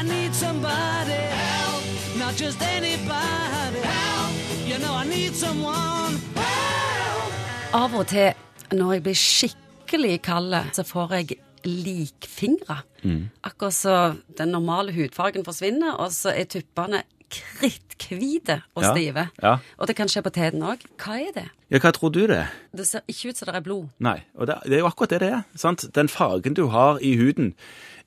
I need somebody help, not just anybody help. You know I need someone help. Av og til når jeg blir skikkelig kald, så får jeg likfingre. Akkurat så den normale hudfargen forsvinner, og så er tuppene kritthvite og Ja, stive. ja. Og det kan skje på teten òg. Hva er det? Ja, hva tror du det er? Det ser ikke ut som det er blod. Nei, og det, det er jo akkurat det det er. sant? Den fargen du har i huden,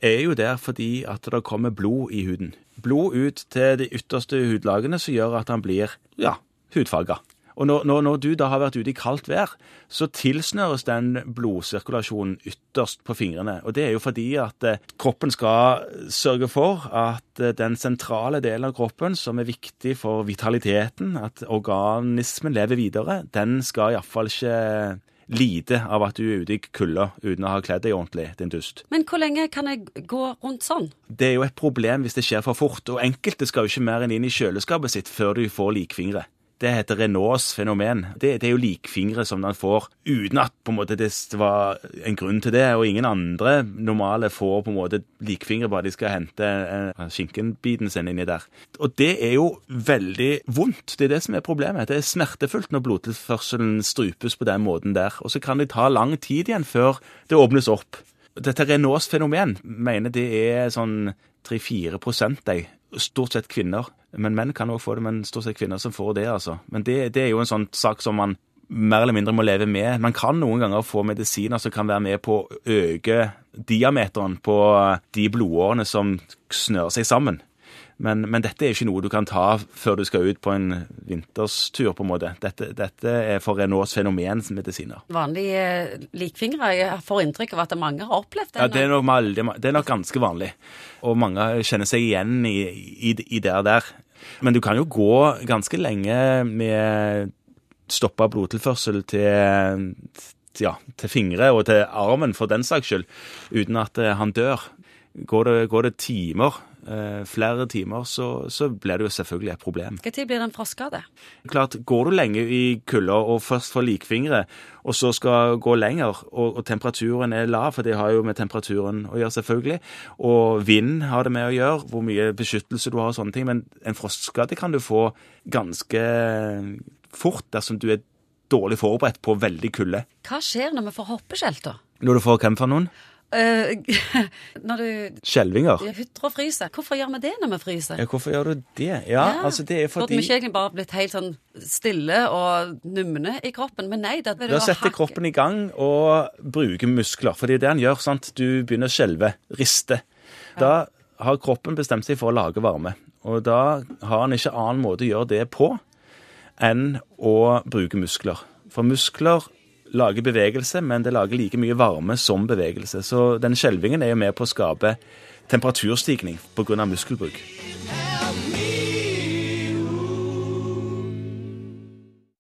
er jo der fordi at det kommer blod i huden. Blod ut til de ytterste hudlagene som gjør at han blir, ja, hudfarga. Og når, når, når du da har vært ute i kaldt vær, så tilsnøres den blodsirkulasjonen ytterst på fingrene. Og det er jo fordi at eh, kroppen skal sørge for at eh, den sentrale delen av kroppen, som er viktig for vitaliteten, at organismen lever videre, den skal iallfall ikke lide av at du er ute i kulda uten å ha kledd deg ordentlig, din dust. Men hvor lenge kan jeg gå rundt sånn? Det er jo et problem hvis det skjer for fort, og enkelte skal jo ikke mer enn inn i kjøleskapet sitt før du får likfingre. Det heter Renaults fenomen. Det, det er jo likfingre som man får uten at på en måte det var en grunn til det, og ingen andre normale får på en måte likfingre bare de skal hente eh, skinkenbiten sin inni der. Og det er jo veldig vondt. Det er det som er problemet. Det er smertefullt når blodtilførselen strupes på den måten der. Og så kan det ta lang tid igjen før det åpnes opp. Dette Renaults fenomen mener det er sånn 3-4 de. Stort sett kvinner. Men menn kan òg få det, men stort sett kvinner som får det, altså. Men det, det er jo en sånn sak som man mer eller mindre må leve med. Man kan noen ganger få medisiner som kan være med på å øke diameteren på de blodårene som snører seg sammen. Men, men dette er ikke noe du kan ta før du skal ut på en vinterstur, på en måte. Dette, dette er for Renaults fenomenmedisiner. Vanlige eh, likfingre? Jeg får inntrykk av at mange har opplevd det. Ja, det er, nok det er nok ganske vanlig. Og mange kjenner seg igjen i, i, i det der. Men du kan jo gå ganske lenge med stoppa blodtilførsel til, ja, til fingre og til armen for den saks skyld, uten at eh, han dør. Går det, går det timer, flere timer, så, så blir det jo selvfølgelig et problem. Når blir det en frostskade? Klart, Går du lenge i kulda og først får likfingre, og så skal gå lenger, og, og temperaturen er lav, for det har jo med temperaturen å gjøre, selvfølgelig, og vind har det med å gjøre, hvor mye beskyttelse du har og sånne ting, men en frostskade kan du få ganske fort dersom du er dårlig forberedt på veldig kulde. Hva skjer når vi får hoppeskjelter? da? Når du får hvem for noen? Eh, når du Skjelvinger. hytter og fryser. Hvorfor gjør vi det når vi fryser? Ja, hvorfor gjør du det? Ja, altså det er fordi vi ikke egentlig bare blitt helt sånn stille og numne i kroppen? Men nei, da Da setter kroppen i gang og bruker muskler, for det er det han gjør. sant? Du begynner å skjelve, riste. Da har kroppen bestemt seg for å lage varme, og da har han ikke annen måte å gjøre det på enn å bruke muskler. For muskler lager bevegelse, men det lager like mye varme som bevegelse. Så den skjelvingen er jo med på å skape temperaturstigning pga. muskelbruk.